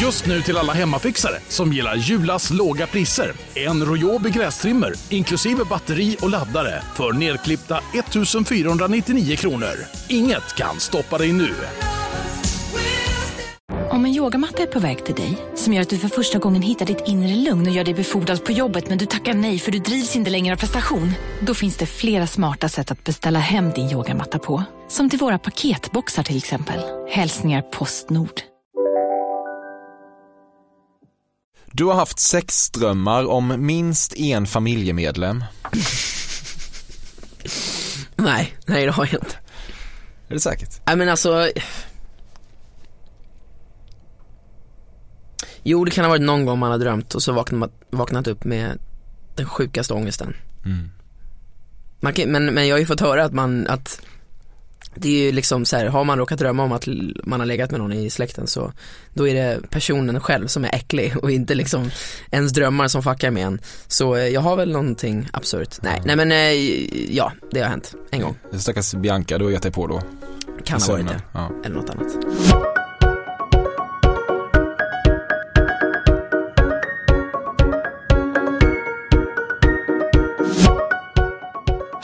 Just nu till alla hemmafixare som gillar Julas låga priser. En Royobi grästrimmer inklusive batteri och laddare för nedklippta 1 499 kronor. Inget kan stoppa dig nu. Om en yogamatta är på väg till dig, som gör att du för första gången hittar ditt inre lugn och gör dig befordrad på jobbet men du tackar nej för du drivs inte längre av prestation. Då finns det flera smarta sätt att beställa hem din yogamatta på. Som till våra paketboxar till exempel. Hälsningar Postnord. Du har haft sexdrömmar om minst en familjemedlem. Nej, nej det har jag inte. Är det säkert? Nej men alltså Jo det kan ha varit någon gång man har drömt och så vaknat, vaknat upp med den sjukaste ångesten. Mm. Kan, men, men jag har ju fått höra att man, att det är ju liksom så här, har man råkat drömma om att man har legat med någon i släkten så då är det personen själv som är äcklig och inte liksom ens drömmar som fuckar med en. Så eh, jag har väl någonting absurt. Nej, nej men eh, ja, det har hänt en gång. Stackars Bianca, du har gett dig på då. Kan ha varit det. Ja. Eller något annat.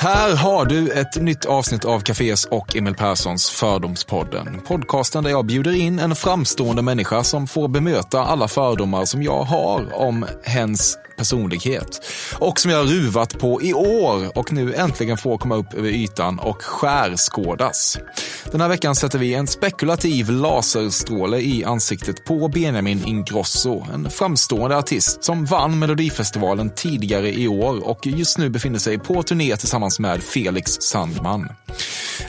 Här har du ett nytt avsnitt av Cafés och Emil Perssons Fördomspodden. Podcasten där jag bjuder in en framstående människa som får bemöta alla fördomar som jag har om hens personlighet. Och som jag har ruvat på i år och nu äntligen får komma upp över ytan och skärskådas. Den här veckan sätter vi en spekulativ laserstråle i ansiktet på Benjamin Ingrosso, en framstående artist som vann Melodifestivalen tidigare i år och just nu befinner sig på turné tillsammans med Felix Sandman.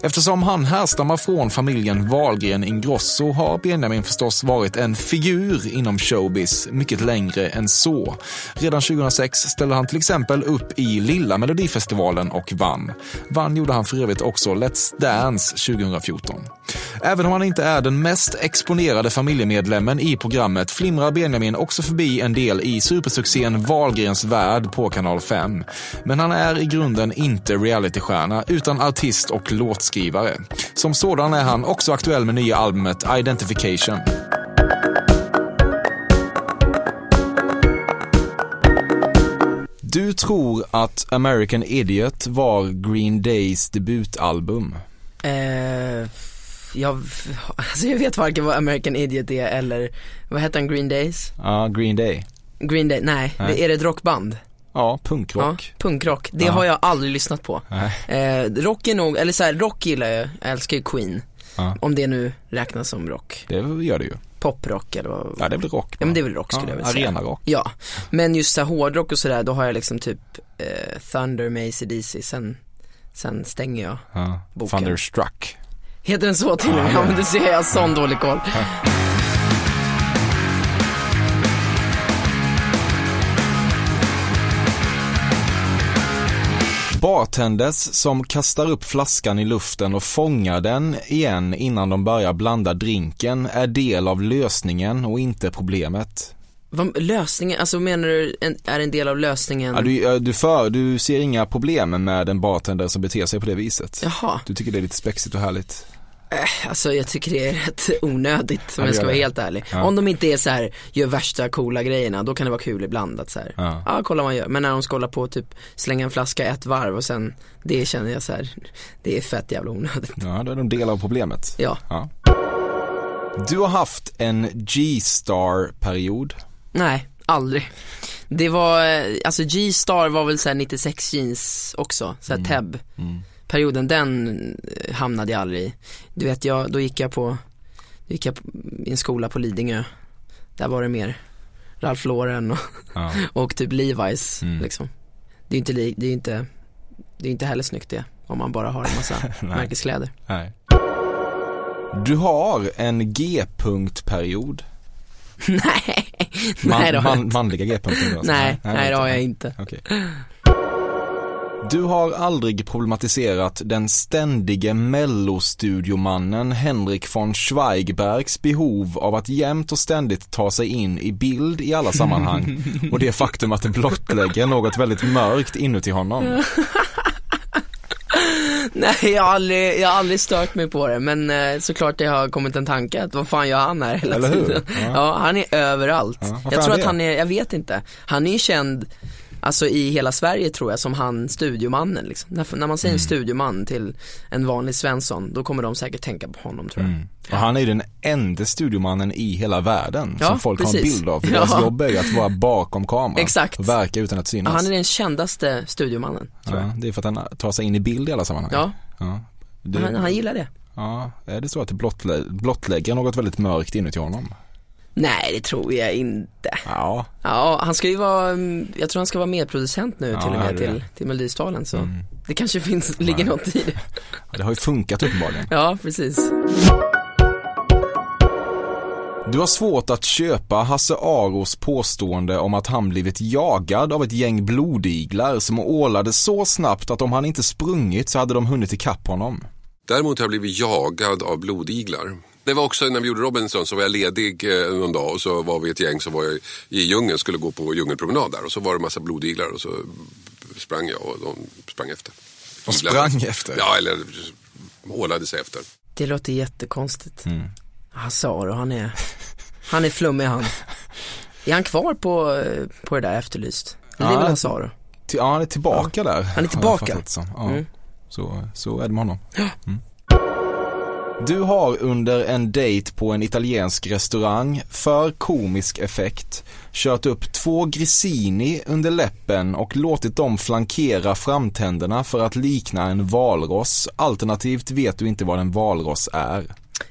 Eftersom han härstammar från familjen Wahlgren Ingrosso har Benjamin förstås varit en figur inom showbiz mycket längre än så. Redan 2006 ställde han till exempel upp i Lilla Melodifestivalen och vann. Vann gjorde han för övrigt också Let's Dance 2014. Även om han inte är den mest exponerade familjemedlemmen i programmet flimrar Benjamin också förbi en del i supersuccén Wahlgrens värld på kanal 5. Men han är i grunden inte realitystjärna utan artist och låtskrivare. Som sådan är han också aktuell med nya albumet Identification. Du tror att American Idiot var Green Days debutalbum. Eh, jag, alltså jag vet varken vad American Idiot är eller, vad heter han, Green Days? Ja, Green Day. Green Day, nej, Nej. Det, är det ett rockband? Ja, punkrock. Ja, punkrock. Det Ja. har jag aldrig lyssnat på. Eh, rock är nog, eller så här, rock gillar jag, jag älskar ju Queen. Ja. Om det nu räknas som rock. Det gör det ju. Poprock eller vad? Ja, det är väl rock. Ja men det är väl rock skulle ja, jag vilja säga. Arenarock. Ja, men just så här hårdrock och sådär, då har jag liksom typ eh, Thunder med AC/DC, sen, sen stänger jag. Ja. Boken. Thunderstruck. Heter den så till och med? Ja men du ser, jag har sån dålig koll. Bartenders som kastar upp flaskan i luften och fångar den igen innan de börjar blanda drinken är del av lösningen och inte problemet. Vad, lösningen, alltså menar du en, är en del av lösningen? Ja, du, du, för, du ser inga problem med en bartender som beter sig på det viset. Jaha, Du tycker det är lite spexigt och härligt. Alltså jag tycker det är rätt onödigt om Ja, jag ska vara helt ärlig. Ja. Om de inte är så här, gör värsta coola grejerna, då kan det vara kul ibland att så här, Ja. ja kolla vad man gör. Men när de ska hålla på typ slänga en flaska ett varv och sen, det känner jag så här, det är fett jävla onödigt. Ja, då är de del av problemet. Ja, Ja. Du har haft en G-star-period. nej, aldrig. Det var, eh, alltså G-star var väl så här 96 jeans också, så här Teb. Mm. Perioden, den eh, hamnade jag aldrig i. Du vet, jag, då gick jag på, då gick jag på, i en skola på Lidingö. Där var det mer Ralph Lauren och, Ja. och typ Levi's Mm. liksom. Det är inte, det är inte, det är inte heller snyggt det, om man bara har en massa Nej. märkeskläder. Nej. Du har en G-punkt-period. nej, Man, nej det har jag man, inte. manliga G-punkter då, alltså. Nej, nej det har jag inte. inte. Du har aldrig problematiserat den ständige mellostudiomannen Henrik von Schweigbergs behov av att jämt och ständigt ta sig in i bild i alla sammanhang och det faktum att det blottlägger något väldigt mörkt inuti honom. Nej jag har aldrig, jag har aldrig stört mig på det men eh, såklart det har kommit en tanke att vad fan gör han här hela Eller hur? tiden? Ja. Ja. han är överallt. Ja, jag tror att han är, jag vet inte. Han är ju känd Alltså i hela Sverige tror jag som han studiomannen liksom. när, när man säger en Mm. studioman till en vanlig Svensson då kommer de säkert tänka på honom tror jag. Mm. Och han är ju den enda studiomannen i hela världen Ja, som folk har en precis. bild av. För Ja. deras jobb är ju att vara bakom kameran. Exakt. Och verka utan att Ja, synas. han är den kändaste studiomannen tror ja, det är för att han tar sig in i bild i alla sammanhang. jag. Ja, Ja. Det, han, han gillar det. ja, är det så att det blottlä, blottlägger något väldigt mörkt inuti honom? Nej det tror jag inte. Ja, Ja, han ska ju vara, mm, jag tror han ska vara medproducent nu Ja, till och med till, till Melodifestivalen så Mm. det kanske finns, ligger något i det. det har ju funkat uppenbarligen. Ja, precis. Du har svårt att köpa Hasse Aros påstående om att han blivit jagad av ett gäng blodiglar som ålade så snabbt att om han inte sprungit så hade de hunnit ikapp honom. Däremot har jag blivit jagad av blodiglar. Det var också när vi gjorde Robinson så var jag ledig eh, någon dag och så var vi ett gäng som var i, i djungeln, skulle gå på djungelpromenad där och så var det en massa blodiglar och så sprang jag och de sprang efter. De sprang efter? Ja, eller ålade sig efter. Det låter jättekonstigt. Mm. Hasse Aro, han är, han är flummig han. Är han kvar på, på det där Efterlyst? Eller det är Ja, väl? Till- Ja, han är tillbaka där. är har jag tillbaka? Ja. Mm. Så, så är det med honom. Mm. Du har under en dejt på en italiensk restaurang, för komisk effekt, kört upp två grissini under läppen och låtit dem flankera framtänderna för att likna en valross. Alternativt vet du inte vad en valross är.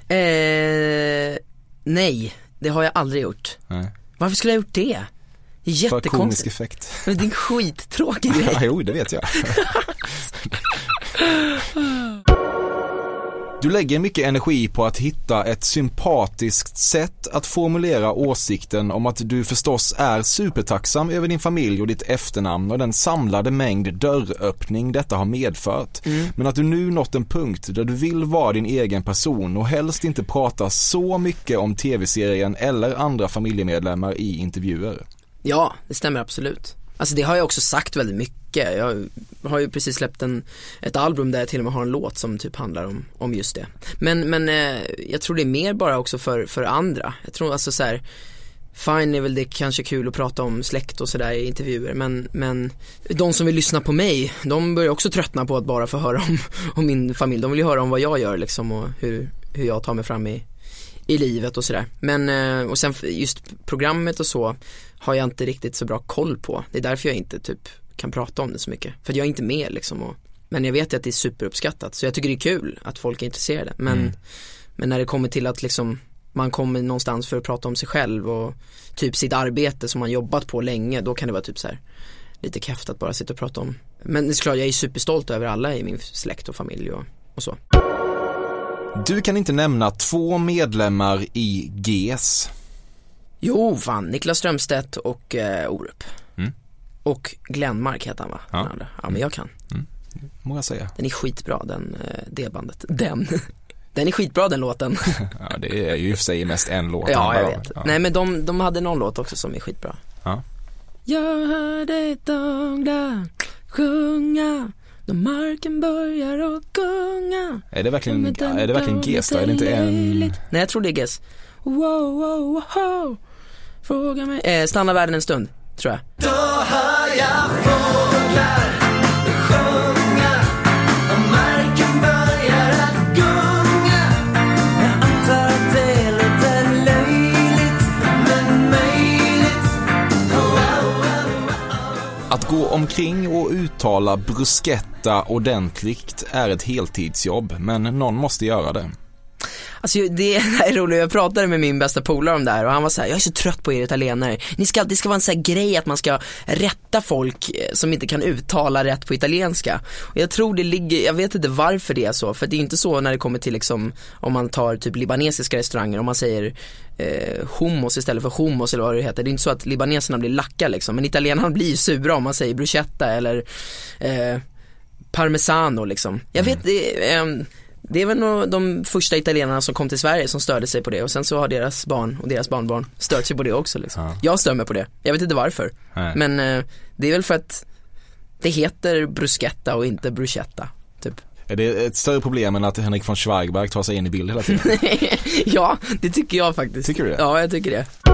Eh, nej, det har jag aldrig gjort. Nej. Varför skulle jag ha gjort det? Det är För komisk jättekonstigt. effekt. Men det är en skittråkig grej. jo, det vet jag. Du lägger mycket energi på att hitta ett sympatiskt sätt att formulera åsikten om att du förstås är supertacksam över din familj och ditt efternamn och den samlade mängd dörröppning detta har medfört. Men att du nu nått en punkt där du vill vara din egen person och helst inte prata så mycket om tv-serien eller andra familjemedlemmar i intervjuer. Ja, det stämmer absolut. Alltså det har jag också sagt väldigt mycket. Jag har ju precis släppt en, ett album där jag till och med har en låt som typ handlar om, om just det. Men, men eh, jag tror det är mer bara också för, för andra. Jag tror alltså så här, Fine är väl det kanske kul att prata om släkt och sådär i intervjuer men, men de som vill lyssna på mig, de börjar också tröttna på att bara få höra om, om min familj. De vill ju höra om vad jag gör liksom och hur, hur jag tar mig fram i, i livet och sådär. Men, eh, och sen just programmet och så har jag inte riktigt så bra koll på. Det är därför jag inte typ kan prata om det så mycket. För jag är inte med liksom. Och, men jag vet att det är superuppskattat. Så jag tycker det är kul att folk är intresserade. Men, men när det kommer till att liksom man kommer någonstans för att prata om sig själv och typ sitt arbete som man jobbat på länge, då kan det vara typ så här lite kräft att bara sitta och prata om. Men det är klart, jag är superstolt över alla i min släkt och familj och, och så. Du kan inte nämna två medlemmar i GES. Jo, fan, Niklas Strömstedt och eh, Orup. Mm. Och Glenmark heter han va? Ja. Den andra. ja men jag kan. Må jag säga. Den är skitbra den, eh, det bandet. Den. Den är skitbra den låten. Ja, det är ju i och för sig mest en låt. ja, jag vet. Ja. Nej men de, de hade någon låt också som är skitbra. Ja. Jag hörde ett ögla sjunga då marken börjar att gunga. Är det verkligen, är det verkligen GES då? Är det inte en... Nej jag tror det är Gess. Wow, wow, wow. Fråga mig. Eh, stanna världen en stund, tror jag. Att gå omkring och uttala bruschetta ordentligt är ett heltidsjobb, men någon måste göra det. Alltså det är roligt, jag pratade med min bästa polare om det här och han var så här: jag är så trött på er italienare. Ni ska, det ska vara en sån här grej att man ska rätta folk eh, som inte kan uttala rätt på italienska. Och jag tror det ligger, jag vet inte varför det är så, för det är inte så när det kommer till liksom, om man tar typ libanesiska restauranger, om man säger eh, hummus istället för hummus eller vad det heter. Det är inte så att libaneserna blir lacka liksom, men italienarna blir ju sura om man säger bruschetta eller eh, parmesano liksom. Jag vet, det, eh, det är väl nog de första italienarna som kom till Sverige som störde sig på det och sen så har deras barn och deras barnbarn stört sig på det också liksom. Ja. Jag stör mig på det, jag vet inte varför. Nej. Men eh, det är väl för att det heter bruschetta och inte bruschetta, typ. Är det ett större problem än att Henrik von Schweigberg tar sig in i bild hela tiden? ja, det tycker jag faktiskt. Tycker du det? Ja, jag tycker det.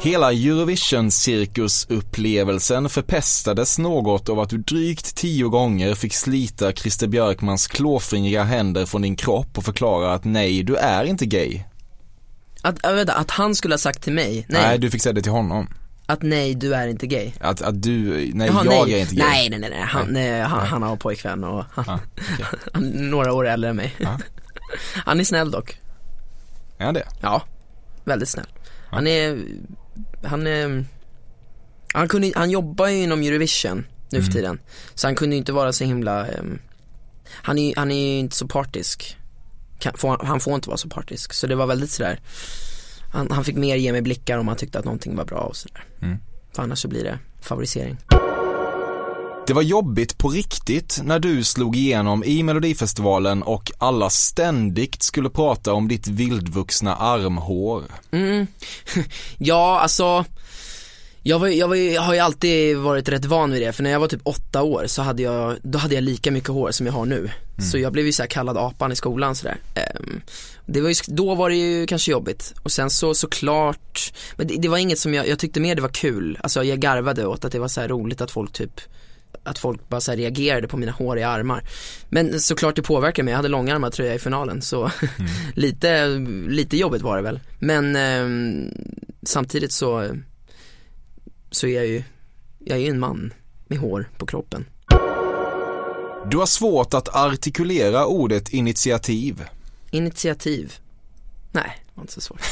Hela Eurovision-cirkusupplevelsen förpestades något av att du drygt tio gånger fick slita Christer Björkmans klåfingriga händer från din kropp och förklara att nej, du är inte gay. Att, äh, vänta, att han skulle ha sagt till mig, nej, Nej, du fick säga det till honom. att nej du är inte gay. Att, att du, nej Jaha, jag nej. är inte gay. Nej nej nej, nej. Han, nej. Han, han har pojkvän och han, Ja, okej. han är några år äldre än mig. Ja. Han är snäll dock. Är han det? Ja, väldigt snäll. Han är, han är, han kunde, han jobbar ju inom Eurovision nu Mm. för tiden. Så han kunde ju inte vara så himla, ehm, han är, han är ju inte så partisk. Kan, får, han får inte vara så partisk. Så det var väldigt sådär, han, han fick mer ge mig blickar om han tyckte att någonting var bra och sådär. Mm. För annars så blir det favorisering. Det var jobbigt på riktigt när du slog igenom i Melodifestivalen och alla ständigt skulle prata om ditt vildvuxna armhår. Mm. Ja, alltså jag, var, jag, var, jag har ju alltid varit rätt van vid det, för när jag var typ åtta år så hade jag, då hade jag lika mycket hår som jag har nu. Så jag blev ju så här kallad apan i skolan sådär. Ehm, det var ju, då var det ju kanske jobbigt. Och sen så såklart, men det, det var inget som jag, jag tyckte mer det var kul. Alltså jag garvade åt att det var så här roligt att folk typ att folk bara så här reagerade på mina håriga armar. Men såklart det påverkar mig, jag hade långärmad tröja i finalen så lite, lite jobbigt var det väl. Men ehm, samtidigt så, så är jag ju, jag är ju en man med hår på kroppen. Du har svårt att artikulera ordet initiativ. Initiativ, nej, det var inte så svårt.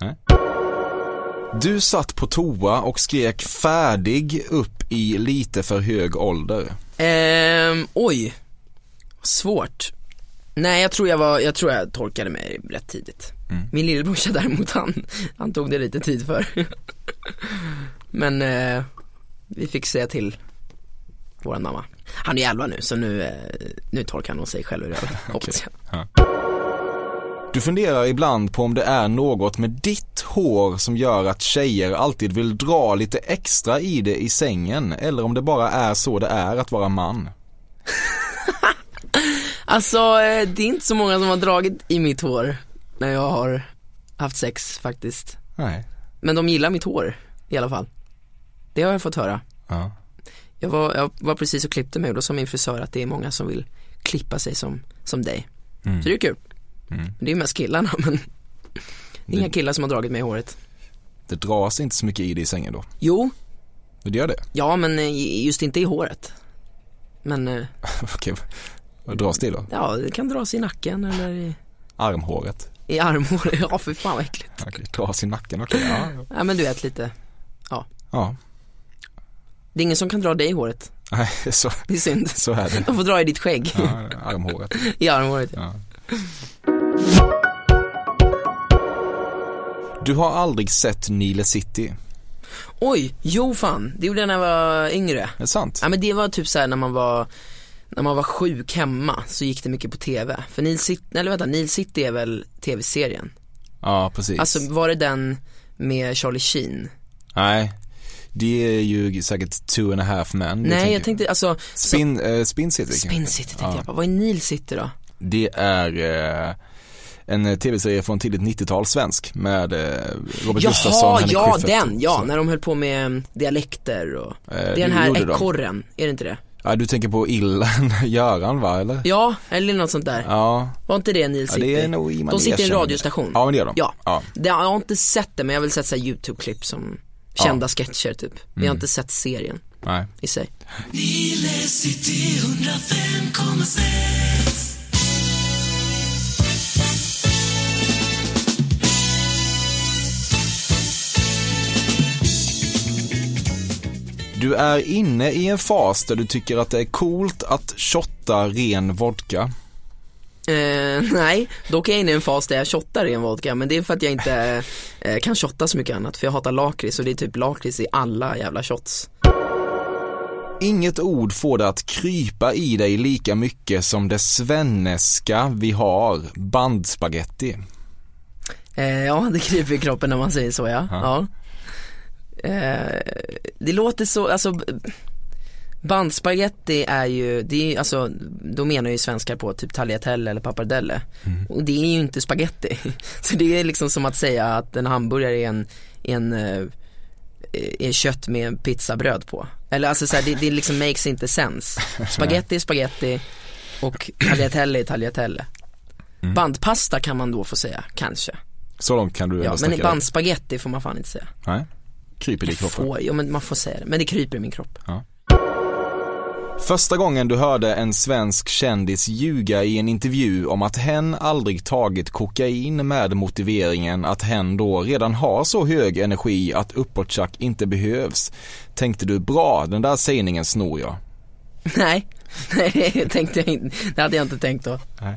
Du satt på toa och skrek färdig upp i lite för hög ålder. Ehm, oj, svårt. Nej jag tror jag var, jag tror jag torkade mig rätt tidigt. Min lillebrorsa däremot han, han tog det lite tid för. Men eh, vi fick säga till våran mamma. Han är 11 nu så nu, eh, nu torkar han nog sig själv i röven, hoppas jag. Du funderar ibland på om det är något med ditt hår som gör att tjejer alltid vill dra lite extra i det i sängen eller om det bara är så det är att vara man. Alltså eh, det är inte så många som har dragit i mitt hår när jag har haft sex faktiskt. Nej. Men de gillar mitt hår i alla fall. Det har jag fått höra. Ja. Jag var, jag var precis och klippte mig och då sa min frisör att det är många som vill klippa sig som, som dig. Mm. Så det är kul. Men det är mest killarna men det är inga killar som har dragit mig i håret. Det dras inte så mycket i det i sängen då. Jo, Det gör det? ja men eh, just inte i håret. Men eh, Okej, vad dras det då? ja, det kan dras i nacken eller i, Armhåret? i armhåret. Ja för fan vad äckligt. Dras i nacken, okej. Ja, ja. Ja men du vet lite. ja. Det är ingen som kan dra dig i håret. Nej, så, Det är synd. så är det. De får dra i ditt skägg. Ja, armhåret. I armhåret ja. Ja. Du har aldrig sett Nile City, Oj, jo fan. Det gjorde jag när jag var yngre. är det sant? Ja men det var typ såhär när man var när man var sjuk hemma så gick det mycket på tv. För Neil City, eller vänta, Neil City är väl tv-serien? Ja, precis. Alltså var det den med Charlie Sheen? Nej, det är ju säkert two and a half men. Nej jag tänkte alltså Spin, eh, Spin City. så, Spin City tänkte Ja. jag på. Vad är Neil City då? Det är eh, en eh, tv-serie från tidigt 90-tal svensk med eh, Robert Gustafsson, Jaha, Henrik ja Schyffert den, ja, så. när de höll på med mm, dialekter och Det är den här gjorde de. ekorren, är det inte det? Ja, du tänker på Illan Göran va, eller? Ja, eller något sånt där. Ja, Var inte det Neil ja City? det är nog De sitter i en radiostation. Ja, men det gör de. Ja. ja. Det, jag har inte sett det men jag har väl sett såhär YouTube-klipp som kända sketcher typ. Men jag Mm. har inte sett serien. Nej. i sig. Du är inne i en fas där du tycker att det är coolt att shotta ren vodka. Eh, nej, dock är jag inne i en fas där jag shottar ren vodka men det är för att jag inte eh, kan shotta så mycket annat för jag hatar lakrits och det är typ lakrits i alla jävla shots. Inget ord får det att krypa i dig lika mycket som det svenneska vi har, bandspaghetti. Eh, ja, det kryper i kroppen när man säger så ja. ja. Eh, det låter så, alltså bandspaghetti är ju, det är alltså, då menar ju svenskar på typ tagliatelle eller pappardelle. Och det är ju inte spaghetti. Så det är liksom som att säga att en hamburgare är en, en eh, är kött med pizzabröd på. Eller alltså så här, det, det liksom makes inte sense. Spaghetti är spaghetti och tagliatelle är tagliatelle. Bandpasta kan man då få säga, kanske. Så långt kan du Ja, men bandspaghetti får man fan inte säga. Nej. Kryper i kroppen. Får, jo men man får säga det, men det kryper i min kropp. Första gången du hörde en svensk kändis ljuga i en intervju om att hen aldrig tagit kokain med motiveringen att hen då redan har så hög energi att uppåttjack inte behövs, tänkte du bra, den där sägningen snor jag. Nej, nej det tänkte jag inte, det hade jag inte tänkt då. Nej.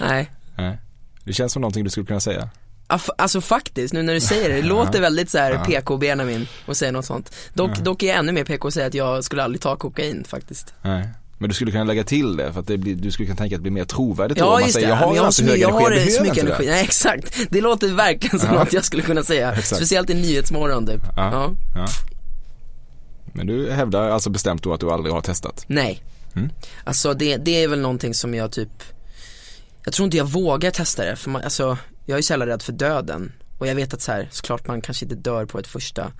Nej. Nej. Det känns som någonting du skulle kunna säga. Ja, Alltså faktiskt, nu när du säger det, det låter väldigt så här PK Benjamin och säga något sånt. Dock, dock är jag ännu mer PK och säga att jag skulle aldrig ta kokain faktiskt. Nej. Men du skulle kunna lägga till det för att det blir, du skulle kunna tänka att det blir mer trovärdigt då om Ja man säger det, jag har jag har så hög jag energi, har jag så mycket energi. Nej exakt, det låter verkligen som Ja. något jag skulle kunna säga. Exakt. Speciellt i Nyhetsmorgon typ. Ja. Ja. Ja. Men du hävdar alltså bestämt då att du aldrig har testat? Nej. Mm. Alltså det, det är väl någonting som jag typ Jag tror inte jag vågar testa det för man, alltså Jag är så jävla rädd för döden. Och jag vet att så här, såklart man kanske inte dör på ett första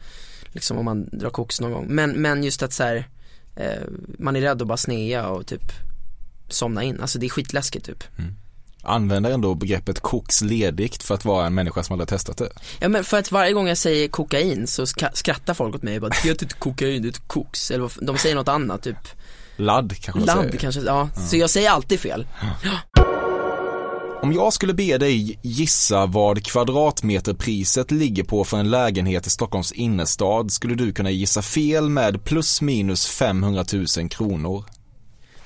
Liksom om man drar koks någon gång. Men, men just att så här, eh, Man är rädd att bara snea och typ Somna in, alltså det är skitläskigt typ. Använder ändå begreppet koks ledigt för att vara en människa som aldrig har testat det. Ja men för att varje gång jag säger kokain så skrattar folk åt mig och bara Det heter inte kokain, det heter koks. Eller de säger något annat typ. Ladd kanske Ladd säger. kanske, ja. Så jag säger alltid fel Om jag skulle be dig gissa vad kvadratmeterpriset ligger på för en lägenhet i Stockholms innerstad skulle du kunna gissa fel med plus minus 500 000 kronor.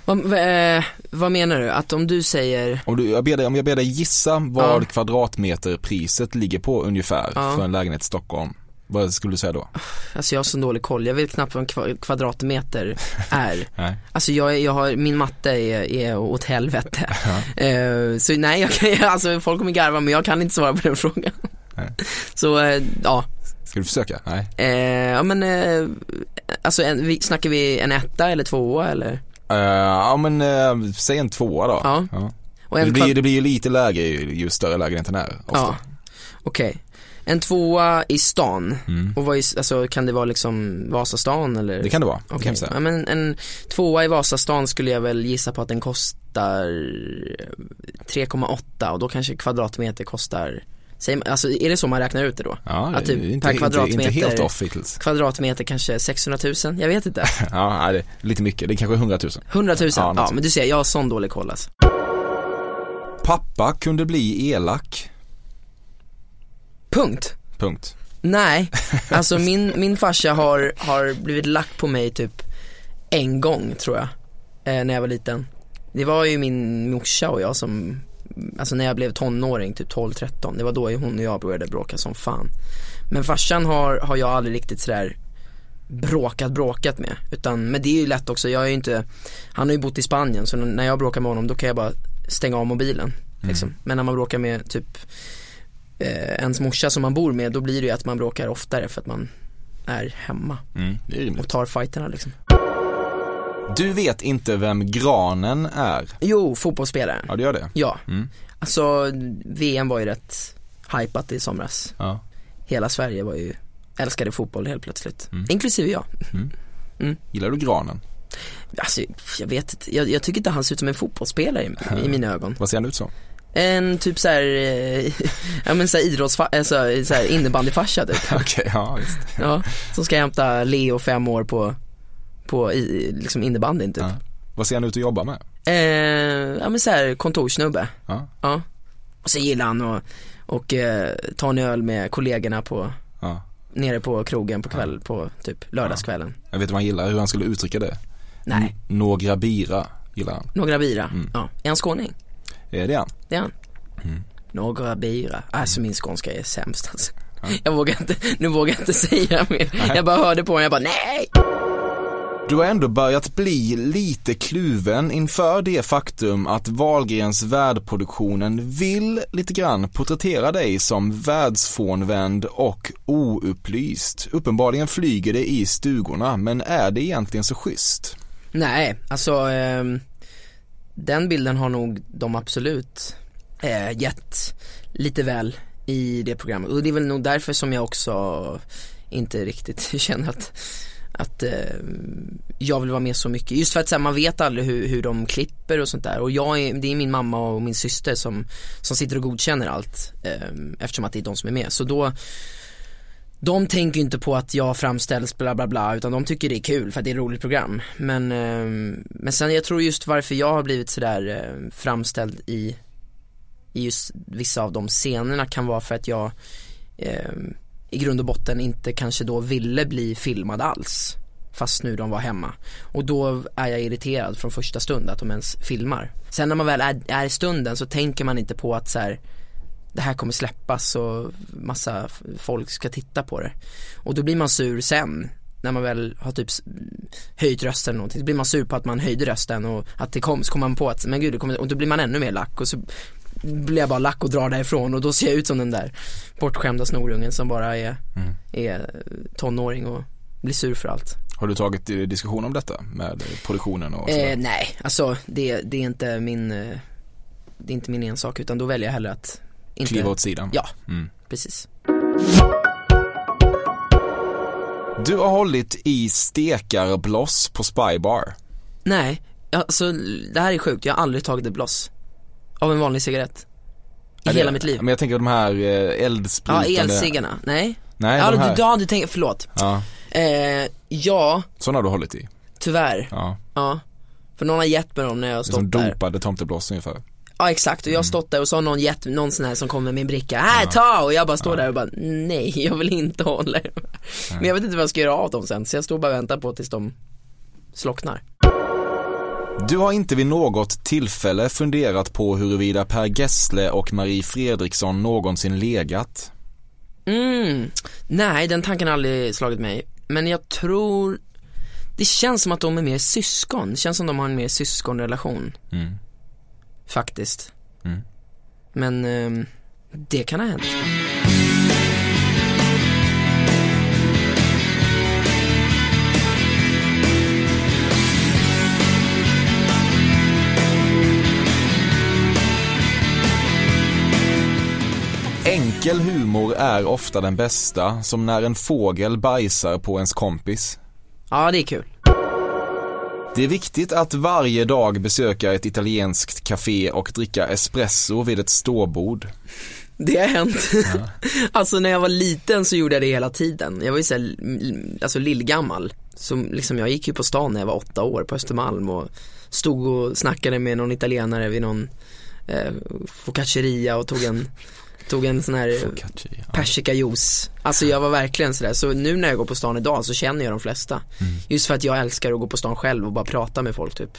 Vad, eh, vad menar du? Att om du säger, Om, du, jag ber dig, om jag ber dig gissa vad Ja. kvadratmeterpriset ligger på ungefär Ja. för en lägenhet i Stockholm. Vad skulle du säga då? alltså jag har så dålig koll, jag vet knappt vad en kva- kvadratmeter är. Nej. Alltså jag, jag har, min matte är, är åt helvete. Eh, så nej, jag kan, alltså folk kommer garva men jag kan inte svara på den frågan. Nej. Så eh, ja, Ska du försöka? Nej. eh, ja men alltså en, vi, snackar vi en etta eller tvåa eller? Ja men uh, säg en tvåa då. Ja. En Det, blir, det blir ju lite lägre ju, ju större lägenheten är. Ofta. Ja, okej. En tvåa i stan, Mm. och vad är, alltså kan det vara liksom Vasastan eller? Det kan det vara. det vi säga. ja, men en tvåa i Vasastan skulle jag väl gissa på att den kostar 3,8 och då kanske kvadratmeter kostar alltså är det så man räknar ut det då? Ja, Att typ det inte, per inte, inte kvadratmeter- helt off hittills. Kvadratmeter kanske 600 000? Jag vet inte. Ja, nej, det är lite mycket. Det är kanske 100 000. 100 000? Ja, Ja, men du ser, jag har sån dålig koll alltså. Pappa kunde bli elak. Punkt. Punkt. Nej, alltså min, min farsa har, har blivit lack på mig typ en gång tror jag, eh, när jag var liten. Det var ju min morsa och jag som, alltså när jag blev tonåring, typ 12-13, det var då hon och jag började bråka som fan. Men farsan har, har jag aldrig riktigt sådär bråkat, bråkat med. Utan, men det är ju lätt också, jag är ju inte, han har ju bott i Spanien så när jag bråkar med honom då kan jag bara stänga av mobilen. Liksom. Men när man bråkar med typ eh, ens morsa som man bor med, då blir det ju att man bråkar oftare för att man är hemma Mm, är och tar fighterna liksom. Du vet inte vem Granen är? Jo, fotbollsspelare. Ja, du gör det. Ja. Mm. Alltså, VM var ju rätt hypat i somras. Ja. Hela Sverige var ju, älskade fotboll helt plötsligt. Mm. Inklusive jag. Gillar du Granen? Alltså, jag vet inte, jag, jag tycker inte han ser ut som en fotbollsspelare i, i mina ögon. Vad ser han ut som? En typ såhär, eh, ja men såhär idrottsfa, alltså såhär innebandyfarsa typ. Okej, ja visst. Ja, som ska hämta Leo fem år på på i, liksom innebandyn typ. Ja. Vad ser han ut att jobba med? Eh, ja men såhär kontorssnubbe. Ja. Ja. Och så gillar han att och, eh, ta en öl med kollegorna på, Ja. nere på krogen på kväll, på typ lördagskvällen. Jag vet vad han gillar, hur han skulle uttrycka det. Nej, N- några bira gillar han. några bira. Mm. Ja. Är han skåning? Är det han? Det är han. Mm. Några bira. Alltså min skånska är sämst alltså. Jag vågar inte, nu vågar jag inte säga mer. Jag bara hörde på honom, jag bara nej. Du har ändå börjat bli lite kluven inför det faktum att Wahlgrens värdproduktionen vill lite grann porträttera dig som världsfrånvänd och oupplyst. Uppenbarligen flyger det i stugorna, men är det egentligen så schysst? Nej, alltså ehm, den bilden har nog de absolut eh, gett lite väl i det programmet och det är väl nog därför som jag också inte riktigt känner att att eh, jag vill vara med så mycket. Just för att så här, man vet aldrig hur, hur de klipper och sånt där. Och jag är, det är min mamma och min syster som, som sitter och godkänner allt. Eh, eftersom att det är de som är med. Så då de tänker ju inte på att jag framställs bla bla bla utan de tycker det är kul för att det är ett roligt program. Men, eh, men sen jag tror just varför jag har blivit sådär eh, framställd i, i just vissa av de scenerna kan vara för att jag eh, i grund och botten inte kanske då ville bli filmad alls. Fast nu de var hemma. Och då är jag irriterad från första stund att de ens filmar. Sen när man väl är, är i stunden så tänker man inte på att så här, det här kommer släppas och massa folk ska titta på det. Och då blir man sur sen när man väl har typ höjt rösten eller någonting. Då blir man sur på att man höjde rösten och att det kom, så kommer man på att, men gud det kommer, och då blir man ännu mer lack och så blir jag bara lack och drar därifrån och då ser jag ut som den där bortskämda snorungen som bara är, är tonåring och blir sur för allt. Har du tagit eh, diskussion om detta med produktionen och sådär? Eh, nej, alltså det, det är inte min, eh, det är inte min ensak utan då väljer jag hellre att inte Kliva åt sidan? Ja, Mm. precis. Du har hållit i stekarbloss på Spybar. Nej, alltså det här är sjukt, jag har aldrig tagit ett bloss Av en vanlig cigarett I Är hela det- mitt liv Men jag tänker de här eh, Ja, eldsprutande elciggarna, nej Nej, Ja, de du, här. ja, du tänker, förlåt Ja, eh, Ja, sådana har du hållit i. tyvärr, Ja, ja För någon har gett mig dem när jag har det är som stått där dopade tomtebloss ungefär. Ja exakt, och jag har stått där och så har någon gett, någon sån här som kommer med min bricka, här ta! Och jag bara står där och bara, nej jag vill inte hålla i de här. Men jag vet inte vad jag ska göra av dem sen, så jag står bara och väntar på tills de slocknar Du har inte vid något tillfälle funderat på huruvida Per Gessle och Marie Fredriksson någonsin legat. Mm, nej den tanken har aldrig slagit mig. Men jag tror, det känns som att de är mer syskon. Det känns som de har en mer syskonrelation. Mm. Faktiskt. Mm. Men ehm, det kan ha hänt. Enkel humor är ofta den bästa, som när en fågel bajsar på ens kompis. Ja det är kul. Det är viktigt att varje dag besöka ett italienskt café och dricka espresso vid ett ståbord. Det har hänt. alltså när jag var liten så gjorde jag det hela tiden. Jag var ju såhär, alltså lillgammal. Så liksom jag gick ju på stan när jag var åtta år på Östermalm och stod och snackade med någon italienare vid någon eh, focacceria och tog en, tog en sån här persikajuice. Alltså jag var verkligen sådär, så nu när jag går på stan idag så känner jag de flesta. Just för att jag älskar att gå på stan själv och bara prata med folk typ.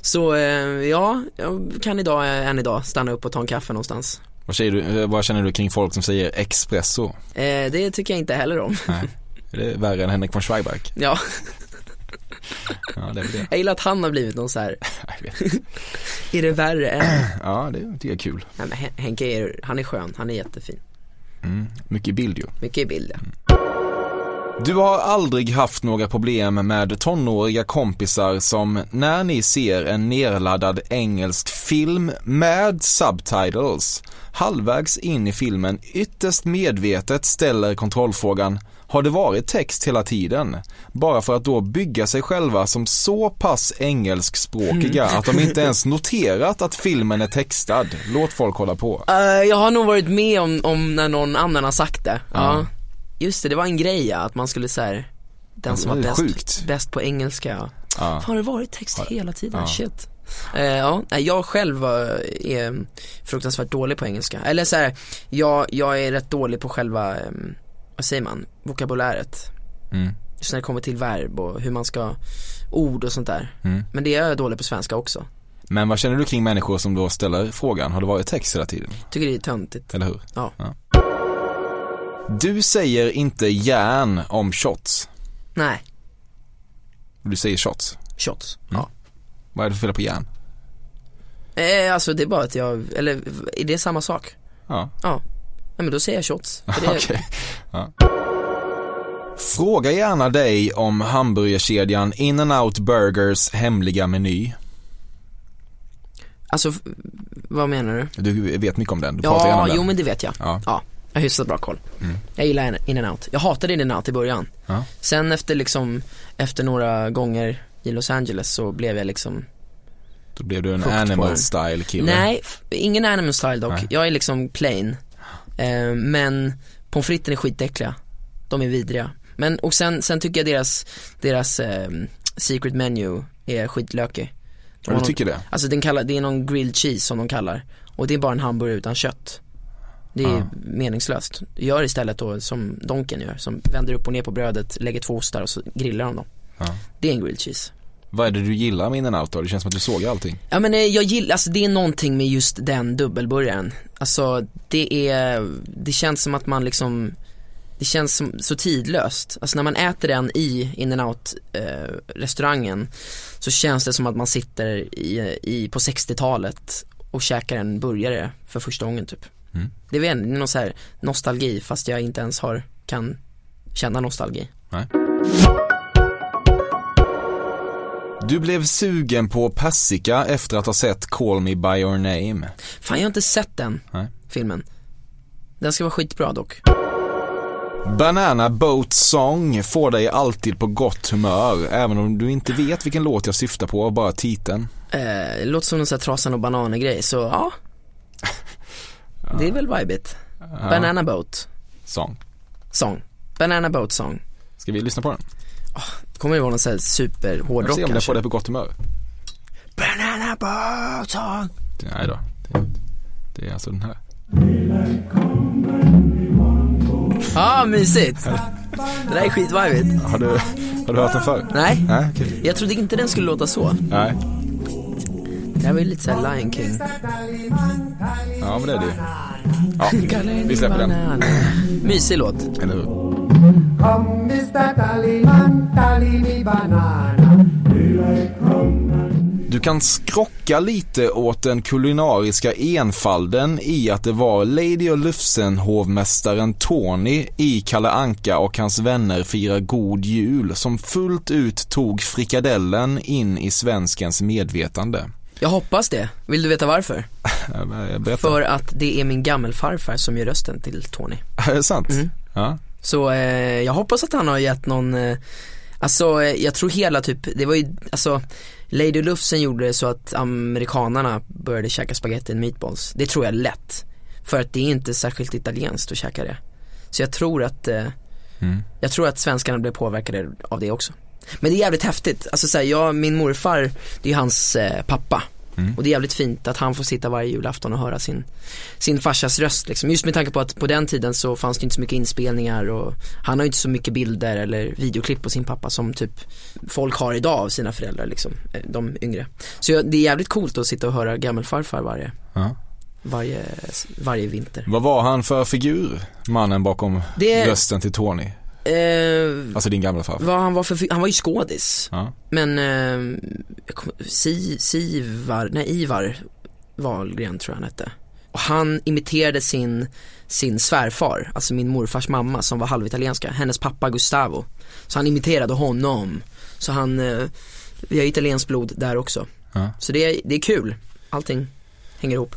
Så eh, ja, jag kan idag, eh, än idag, stanna upp och ta en kaffe någonstans. Vad, säger du, eh, vad känner du kring folk som säger espresso? Eh, det tycker jag inte heller om. Nej. Är det värre än Henrik von Schweiberg? Ja, Ja, det är det. jag gillar att han har blivit någon så här. Är det värre än? Ja, det tycker jag är kul. Nej men Hen- Henke är, han är skön, han är jättefin. Mm. Mycket bild ju. Mycket bild ja. Du har aldrig haft några problem med tonåriga kompisar som när ni ser en nerladdad engelsk film med subtitles halvvägs in i filmen ytterst medvetet ställer kontrollfrågan har det varit text hela tiden? Bara för att då bygga sig själva som så pass engelskspråkiga att de inte ens noterat att filmen är textad. Låt folk hålla på. Eh, jag har nog varit med om, om när någon annan har sagt det. Ja. Ja. Just det, det var en grej ja, att man skulle här den som var bäst, bäst på engelska. Ja. Fan, har det varit text hela tiden? Ja. Shit. Eh, ja, jag själv var, är fruktansvärt dålig på engelska. Eller så här, jag, jag är rätt dålig på själva, em, vad säger man, vokabuläret. Mm. Just när det kommer till verb och hur man ska, ord och sånt där. Mm. Men det är jag dålig på svenska också. Men vad känner du kring människor som då ställer frågan, har det varit text hela tiden? Tycker det är töntigt. Eller hur? Ja. Du säger inte järn om shots. Nej, Du säger shots. shots. Mm. Ja. Vad är det för fel på järn? Eh, alltså det är bara att jag, eller är det samma sak? Ja, Ja. Nej men då säger jag shots. Ja. Fråga gärna dig om hamburgerkedjan In-N-Out Burgers hemliga meny. Alltså, vad menar du? Du vet mycket om den, du pratar gärna Ja, om den. jo men det vet jag. Ja. Ja, jag har hyfsat bra koll. Mm. Jag gillar in and out. Jag hatade in and out i början. Ja. Sen efter liksom, efter några gånger i Los Angeles så blev jag liksom Då blev du en animal style kille. Nej, ingen animal style dock. Nej. Jag är liksom plain. Eh, men pommes fritesen är skitäckliga. De är vidriga. Men, och sen, sen tycker jag deras, deras eh, secret menu är skitlökig. Ja, du tycker det? någon, alltså den kallar, det är någon grilled cheese som de kallar. Och det är bara en hamburgare utan kött. Det är Ja. meningslöst. Gör istället då som Donken gör, som vänder upp och ner på brödet, lägger två ostar och så grillar de dem. Ja. Det är en grilled cheese. Vad är det du gillar med In-N-Out då? Det känns som att du sågar allting. Ja men eh, jag gillar, alltså det är någonting med just den dubbelburgaren. Alltså det är, det känns som att man liksom, det känns som, så tidlöst. Alltså när man äter den i in and out eh, restaurangen så känns det som att man sitter i, i, på 60-talet och käkar en burgare för första gången typ. Mm. Det är väl någon så här nostalgi fast jag inte ens har, kan känna nostalgi. Nej. Du blev sugen på persika efter att ha sett Call Me By Your Name. Fan jag har inte sett den Nej. filmen. Den ska vara skitbra dock. Banana Boat Song får dig alltid på gott humör, även om du inte vet vilken låt jag syftar på, bara titeln. Eh, låter som någon sån här trasan och bananer grej, så ja. Det är väl vibigt. Banana boat Song. song. Banana boat song. Ska vi lyssna på den? Kommer det vara någon sån här super Jag hårdrock se om kanske? får dig på gott humör. Banana boat song. Nej då, det, det är alltså den här. Ja, ah, mysigt. Det där är skitvibigt. Har du, har du hört den förr? Nej, Nej, okej. jag trodde inte den skulle låta så. Nej. Det här var ju lite såhär Lion King. Ja, men det är det. Ja, vi släpper den. Mysig låt. Eller hur? Mr. Banana. Du kan skrocka lite åt den kulinariska enfalden i att det var Lady och Lufsen-hovmästaren Tony i Kalle Anka och hans vänner firar god jul som fullt ut tog frikadellen in i svenskens medvetande. Jag hoppas det. Vill du veta varför? För att det är min gammelfarfar som gör rösten till Tony. Är det sant? Mm. Ja. Så eh, jag hoppas att han har gett någon, eh, alltså eh, jag tror hela typ, det var ju, alltså Lady Lufsen gjorde det så att amerikanarna började käka spaghetti and meatballs. Det tror jag är lätt. För att det är inte särskilt italienskt att käka det. Så jag tror att, eh, Mm. jag tror att svenskarna blev påverkade av det också. Men det är jävligt häftigt, alltså såhär, jag, min morfar, det är hans eh, pappa. Mm. Och det är jävligt fint att han får sitta varje julafton och höra sin, sin farsas röst liksom. Just med tanke på att på den tiden så fanns det inte så mycket inspelningar och han har ju inte så mycket bilder eller videoklipp på sin pappa som typ folk har idag av sina föräldrar liksom, eh, de yngre. Så det är jävligt coolt att sitta och höra gammelfarfar varje, Ja. varje, varje vinter. Vad var han för figur, mannen bakom Det- rösten till Tony? Eh, Alltså din gamla farfar. vad han var för, han var ju skådis. Ja. Men, eh, si, Sivar, nej Ivar Wahlgren tror jag han hette. Och han imiterade sin, sin svärfar, alltså min morfars mamma som var halvitalienska, hennes pappa Gustavo. Så han imiterade honom. Så han, eh, vi har italienskt blod där också. Ja. Så det det är kul, allting hänger ihop.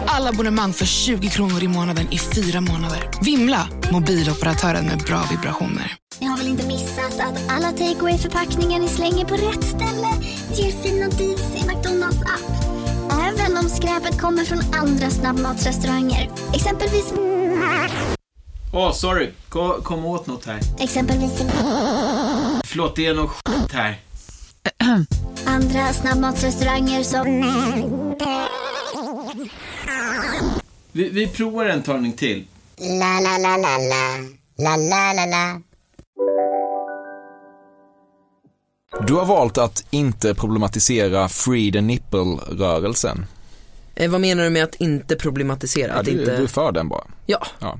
Alla abonnemang för 20 kronor i månaden i fyra månader. Vimla! Mobiloperatören med bra vibrationer. Ni har väl inte missat att alla takeaway förpackningar ni slänger på rätt ställe ger fina deals i McDonalds app. Även om skräpet kommer från andra snabbmatsrestauranger. Exempelvis... Åh, oh, sorry. Kom, kom åt något här. Exempelvis... Förlåt, det är något skit här. Andra snabbmatsrestauranger som... Vi, vi provar en talning till. La, la, la, la, la. La, la, la, la. Du har valt att inte problematisera Free the Nipple-rörelsen. Eh, vad menar du med att inte problematisera? Ja, att du, inte... du är för den bara. Ja. ja.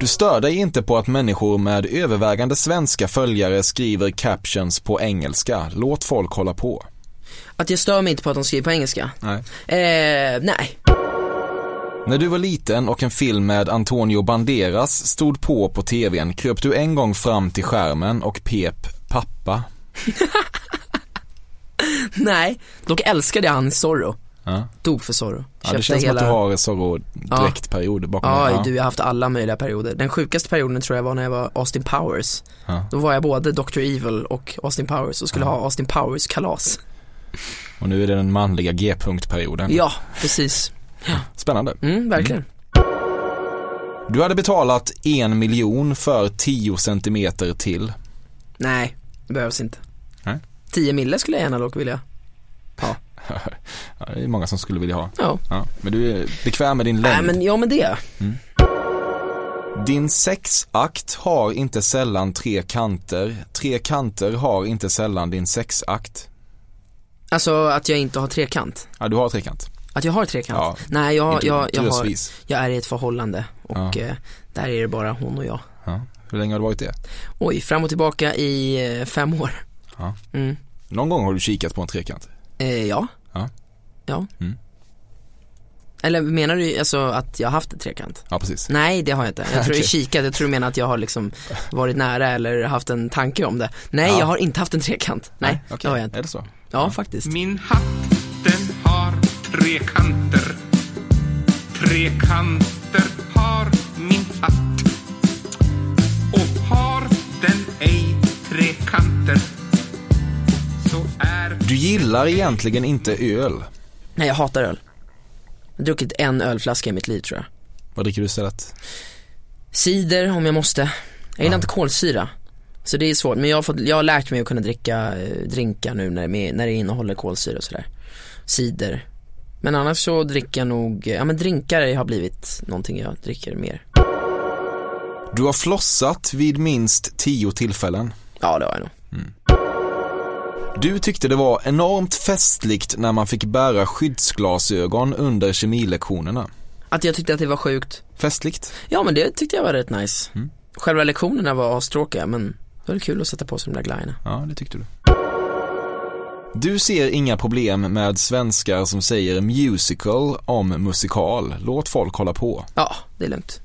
Du stör dig inte på att människor med övervägande svenska följare skriver captions på engelska. Låt folk hålla på. Att jag stör mig inte på att de skriver på engelska? Nej. Eh, nej. När du var liten och en film med Antonio Banderas stod på på tvn kröp du en gång fram till skärmen och pep pappa. nej, dock älskade jag han i Zorro. Ja. Dog för Zorro. Ja, det känns hela... som att du har Zorro dräktperiod bakom ja, dig. Ja, du jag har haft alla möjliga perioder. Den sjukaste perioden tror jag var när jag var Austin Powers. Ja. Då var jag både Dr. Evil och Austin Powers och skulle Ja. ha Austin Powers kalas. Och nu är det den manliga G-punktperioden. Ja, precis. Spännande. Mm, verkligen. Du hade betalat en miljon för 10 centimeter till. Nej, det behövs inte. Nej. 10 mille skulle jag gärna dock vilja ha. ja, det är många som skulle vilja ha. Ja. ja men du är bekväm med din längd. Nej men, ja men det. Mm. Din sexakt har inte sällan tre kanter. Tre kanter har inte sällan din sexakt. Alltså att jag inte har trekant. Ja, du har trekant. Att jag har trekant? Ja, Nej, jag, jag, jag, har, jag är i ett förhållande och Ja. eh, där är det bara hon och jag. Ja. Hur länge har du varit det? Oj, fram och tillbaka i eh, fem år. Ja. Mm. Någon gång har du kikat på en trekant? Eh, ja. Ja. Ja. Mm. Eller menar du alltså att jag har haft en trekant? Ja, precis. Nej, det har jag inte. Jag tror Okej. jag kikat, jag tror du menar att jag har liksom varit nära eller haft en tanke om det. Nej, Ja. jag har inte haft en trekant. Nej, okej. det har jag inte. Är det så? Ja, faktiskt. Min hatt den har tre kanter Tre kanter har min hatt Och har den ej tre kanter Så är Du gillar egentligen inte öl. Nej, jag hatar öl. Jag har druckit en ölflaska i mitt liv tror jag. Vad dricker du istället? Cider om jag måste. Jag gillar Ja. inte kolsyra. Så det är svårt, men jag har, fått, jag har lärt mig att kunna dricka eh, drinkar nu när det, med- när det innehåller kolsyra och sådär. Cider. Men annars så dricker jag nog, ja men drinkar har blivit någonting jag dricker mer. Du har flossat vid minst tio tillfällen. Ja det har jag nog. Du tyckte det var enormt festligt när man fick bära skyddsglasögon under kemilektionerna. Att jag tyckte att det var sjukt. Festligt? Ja men det tyckte jag var rätt nice. Mm. Själva lektionerna var astråkiga men det var kul att sätta på sig de där glajjorna. Ja, det tyckte du. Du ser inga problem med svenskar som säger musical om musikal. Låt folk hålla på. Ja, det är lugnt.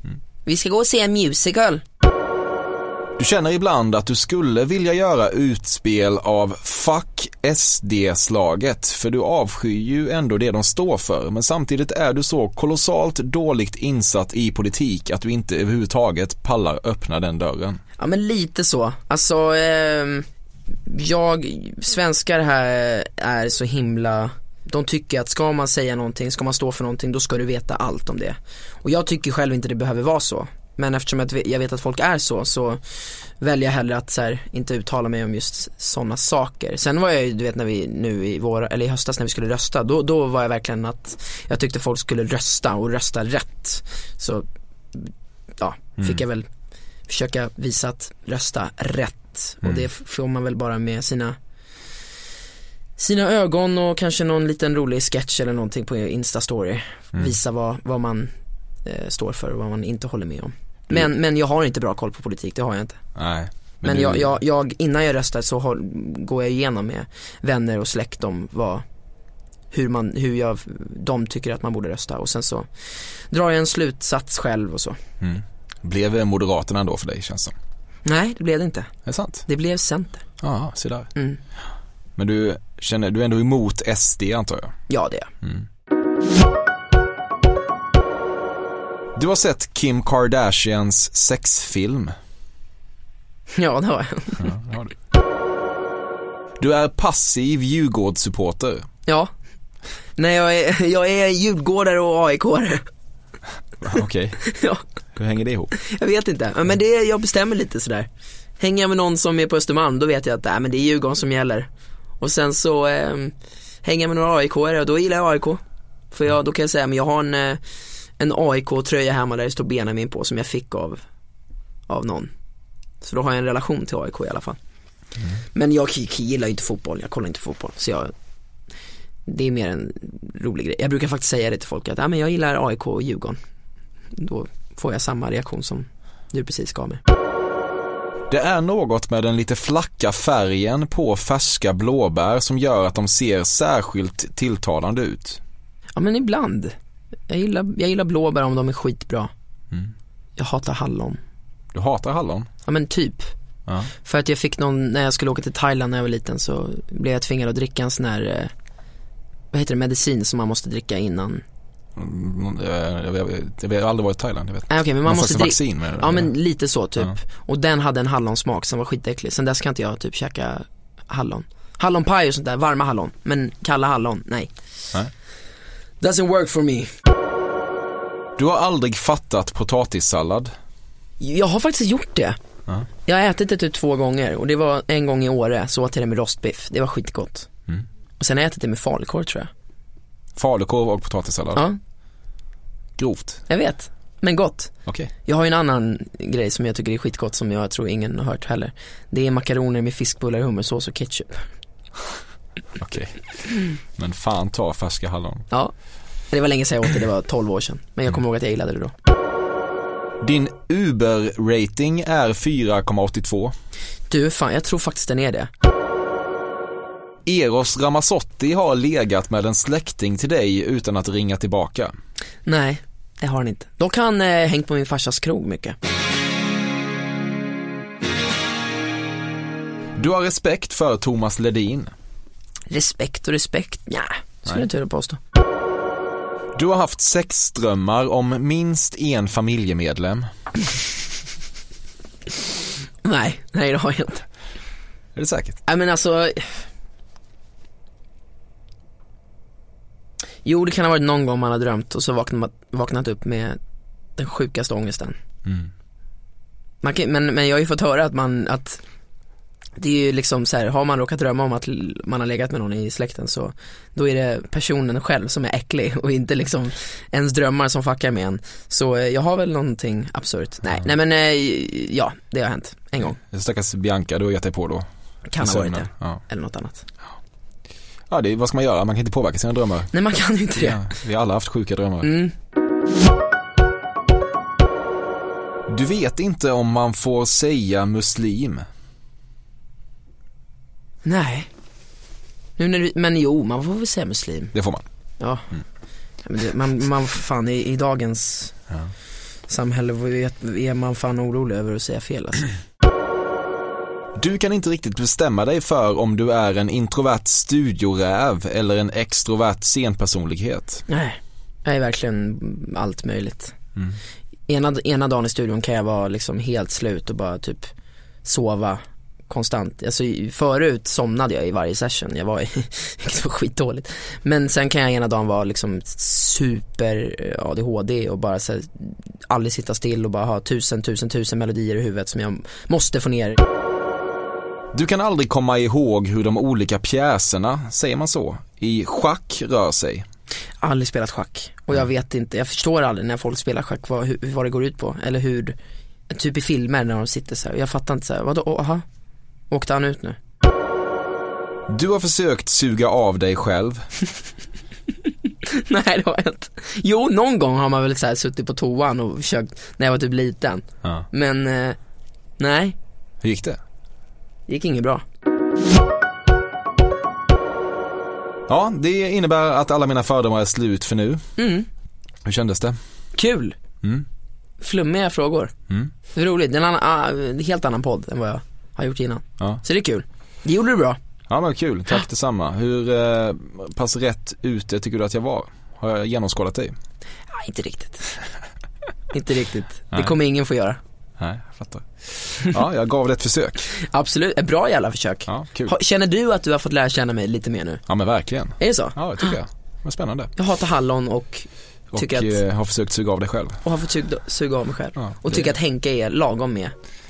Vi ska gå och se en musical. Du känner ibland att du skulle vilja göra utspel av fuck SD-slaget, för du avskyr ju ändå det de står för, men samtidigt är du så kolossalt dåligt insatt i politik att du inte överhuvudtaget pallar öppna den dörren. Ja men lite så. Alltså, ehm, jag, svenskar här är så himla, de tycker att ska man säga någonting, ska man stå för någonting, då ska du veta allt om det. Och jag tycker själv inte det behöver vara så. Men eftersom jag vet att folk är så, så väljer jag hellre att så här, inte uttala mig om just sådana saker. Sen var jag ju, du vet när vi nu i vår, eller i höstas när vi skulle rösta, då, då var jag verkligen att jag tyckte folk skulle rösta och rösta rätt. Så, ja, fick Mm. jag väl försöka visa att rösta rätt. Och Mm. det f- får man väl bara med sina sina ögon och kanske någon liten rolig sketch eller någonting på Insta-story. Mm. Visa vad, vad man eh, står för och vad man inte håller med om. Men, men jag har inte bra koll på politik, det har jag inte. Nej. Men, du- jag, jag, jag, innan jag röstar så håll, går jag igenom med vänner och släkt om vad, hur man, hur jag, de tycker att man borde rösta och sen så drar jag en slutsats själv och så. Mm. Blev Moderaterna ändå för dig känns som? Nej, det blev det inte. Är det sant? Det blev center. Ja, se där. Mm. Men du känner, du är ändå emot SD antar jag? Ja, det är jag. Mm. Du har sett Kim Kardashians sexfilm. Ja, det har jag. Ja, det har du. Du är passiv Djurgårdssupporter. Ja. Nej, jag är, jag är djurgårdare och AIK-are. Okej. Ja. Hur hänger det ihop? Jag vet inte, men det, jag bestämmer lite sådär. Hänger jag med någon som är på Östermalm, då vet jag att nej, men det är Djurgården som gäller. Och sen så eh, hänger jag med några aik och då gillar jag AIK. För jag, då kan jag säga, men jag har en, eh, en AIK-tröja hemma där det står Benjamin på som jag fick av, av någon. Så då har jag en relation till AIK i alla fall. Men jag gillar ju inte fotboll, jag kollar inte fotboll. Så jag, det är mer en rolig grej. Jag brukar faktiskt säga det till folk att ja, men jag gillar AIK och Djurgården. Då får jag samma reaktion som du precis gav mig. Det är något med den lite flacka färgen på färska blåbär som gör att de ser särskilt tilltalande ut. Ja men ibland. Jag gillar, jag gillar blåbär om de är skitbra. Mm. Jag hatar hallon. Du hatar hallon? Ja men typ. Ja. För att jag fick någon, när jag skulle åka till Thailand när jag var liten så blev jag tvingad att dricka en sån här, eh, vad heter det, medicin som man måste dricka innan. Mm, Jag, jag, jag, jag, har aldrig varit i Thailand, jag vet Nej okej men man Någon måste slags dricka. vaccin med det, Ja men lite så typ. Ja. Och den hade en hallonsmak som var skitäcklig. Sen dess kan inte jag typ käka hallon. Hallonpaj och sånt där, varma hallon. Men kalla hallon, nej. Nej. Doesn't work for me. Du har aldrig fattat potatissallad? Jag har faktiskt gjort det. Ja. Jag har ätit det typ två gånger och det var en gång i Åre, så åt jag det med rostbiff. Det var skitgott. Mm. Och sen har jag ätit det med falukorv tror jag. Falukorv och potatissallad? Ja, Grovt? jag vet. Men gott. Okej. Jag har ju en annan grej som jag tycker är skitgott som jag tror ingen har hört heller. Det är makaroner med fiskbullar, hummersås och ketchup. Okej. Men fan ta färska hallon. Ja. Det var länge sedan jag åt det, det var 12 år sedan. Men jag kommer ihåg att jag gillade det då. Din Uber-rating är 4,82. Du, fan jag tror faktiskt den är det. Eros Ramazzotti har legat med en släkting till dig utan att ringa tillbaka. Nej, det har han inte. Dock har han eh, hängt på min farsas krog mycket. Du har respekt för Thomas Ledin. Respekt och respekt, nja, skulle jag inte vilja påstå. Du har haft sexdrömmar om minst en familjemedlem. Nej, nej det har jag inte. Är det säkert? Nej men alltså Jo det kan ha varit någon gång man har drömt och så vaknat, vaknat upp med den sjukaste ångesten. Mm. Man kan, men, men jag har ju fått höra att man, att det är ju liksom så här, har man råkat drömma om att man har legat med någon i släkten så då är det personen själv som är äcklig och inte liksom ens drömmar som fuckar med en. Så eh, jag har väl någonting absurt. Nej, nej men eh, ja, det har hänt en gång. Stackars Bianca, du har gett dig på då. Kan ha varit det. Ja. Eller något annat. Ja, det vad ska man göra? Man kan inte påverka sina drömmar. Nej man kan inte det. Ja, vi har alla haft sjuka drömmar. Mm. Du vet inte om man får säga muslim. Nej. Nu när du, men jo, man får väl säga muslim. Det får man. Ja. ja men det, man, man, fan i, i dagens samhälle vet, är man fan orolig över att säga fel alltså. Du kan inte riktigt bestämma dig för om du är en introvert studioräv eller en extrovert scenpersonlighet. Nej, jag är verkligen allt möjligt. Mm. Ena, ena dagen i studion kan jag vara liksom helt slut och bara typ sova konstant. Alltså förut somnade jag i varje session, jag var, det var skitdåligt. Men sen kan jag ena dagen vara liksom super eh, ADHD och bara så här, aldrig sitta still och bara ha tusen, tusen, tusen melodier i huvudet som jag måste få ner. Du kan aldrig komma ihåg hur de olika pjäserna, säger man så, i schack rör sig. Aldrig spelat schack och jag vet inte, jag förstår aldrig när folk spelar schack vad, hur, vad det går ut på eller hur, typ i filmer när de sitter så här. jag fattar inte så här, vadå, aha, åkte han ut nu? Du har försökt suga av dig själv. Nej det har jag inte. Jo någon gång har man väl så här suttit på toan och försökt, när jag var typ liten. Ja. Men, eh, nej, Hur gick det? Gick inget bra. Ja, det innebär att alla mina fördomar är slut för nu. Mm, Hur kändes det? kul. Mm. flummiga frågor. Mm. Roligt, det är en annan, ah, helt annan podd än vad jag har gjort innan. Ja. Så det är kul. Det gjorde du bra. Ja men kul, tack detsamma. Hur eh, pass rätt ute tycker du att jag var? Har jag genomskådat dig? Ah, inte riktigt. inte riktigt. Det kommer ingen få göra. Nej, jag fattar. Ja, jag gav det ett försök. Absolut, ett bra jävla försök. Ja, kul. Känner du att du har fått lära känna mig lite mer nu? Ja men verkligen. Är det så? Ja, det tycker jag. Vad spännande. Jag hatar hallon och Och tycker att, eh, har försökt suga av dig själv. och har fått suga, suga av mig själv. Ja, och tycker att Henke är lagom med,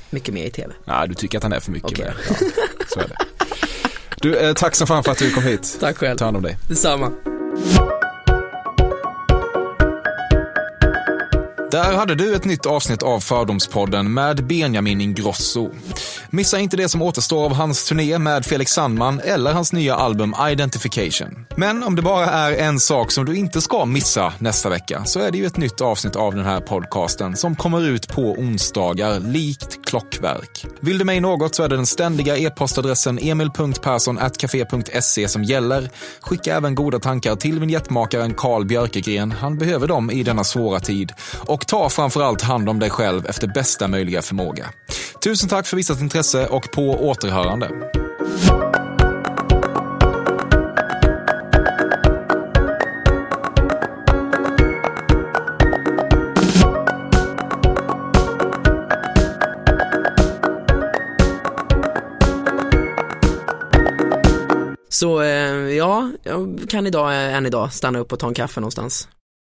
mycket med i TV. Nej, du tycker att han är för mycket Okej. med. Ja, så är det. Du, eh, tack så fan för att du kom hit. Tack själv. Ta hand om dig. Detsamma. Där hade du ett nytt avsnitt av Fördomspodden med Benjamin Ingrosso. Missa inte det som återstår av hans turné med Felix Sandman eller hans nya album Identification. Men om det bara är en sak som du inte ska missa nästa vecka så är det ju ett nytt avsnitt av den här podcasten som kommer ut på onsdagar likt klockverk. Vill du mig något så är det den ständiga e-postadressen emil.perssonatcafe.se som gäller. Skicka även goda tankar till vignettmakaren Carl Björkegren. Han behöver dem i denna svåra tid. Och och ta framförallt hand om dig själv efter bästa möjliga förmåga. Tusen tack för visat intresse och på återhörande. Så eh, ja, jag kan idag, eh, än idag, stanna upp och ta en kaffe någonstans.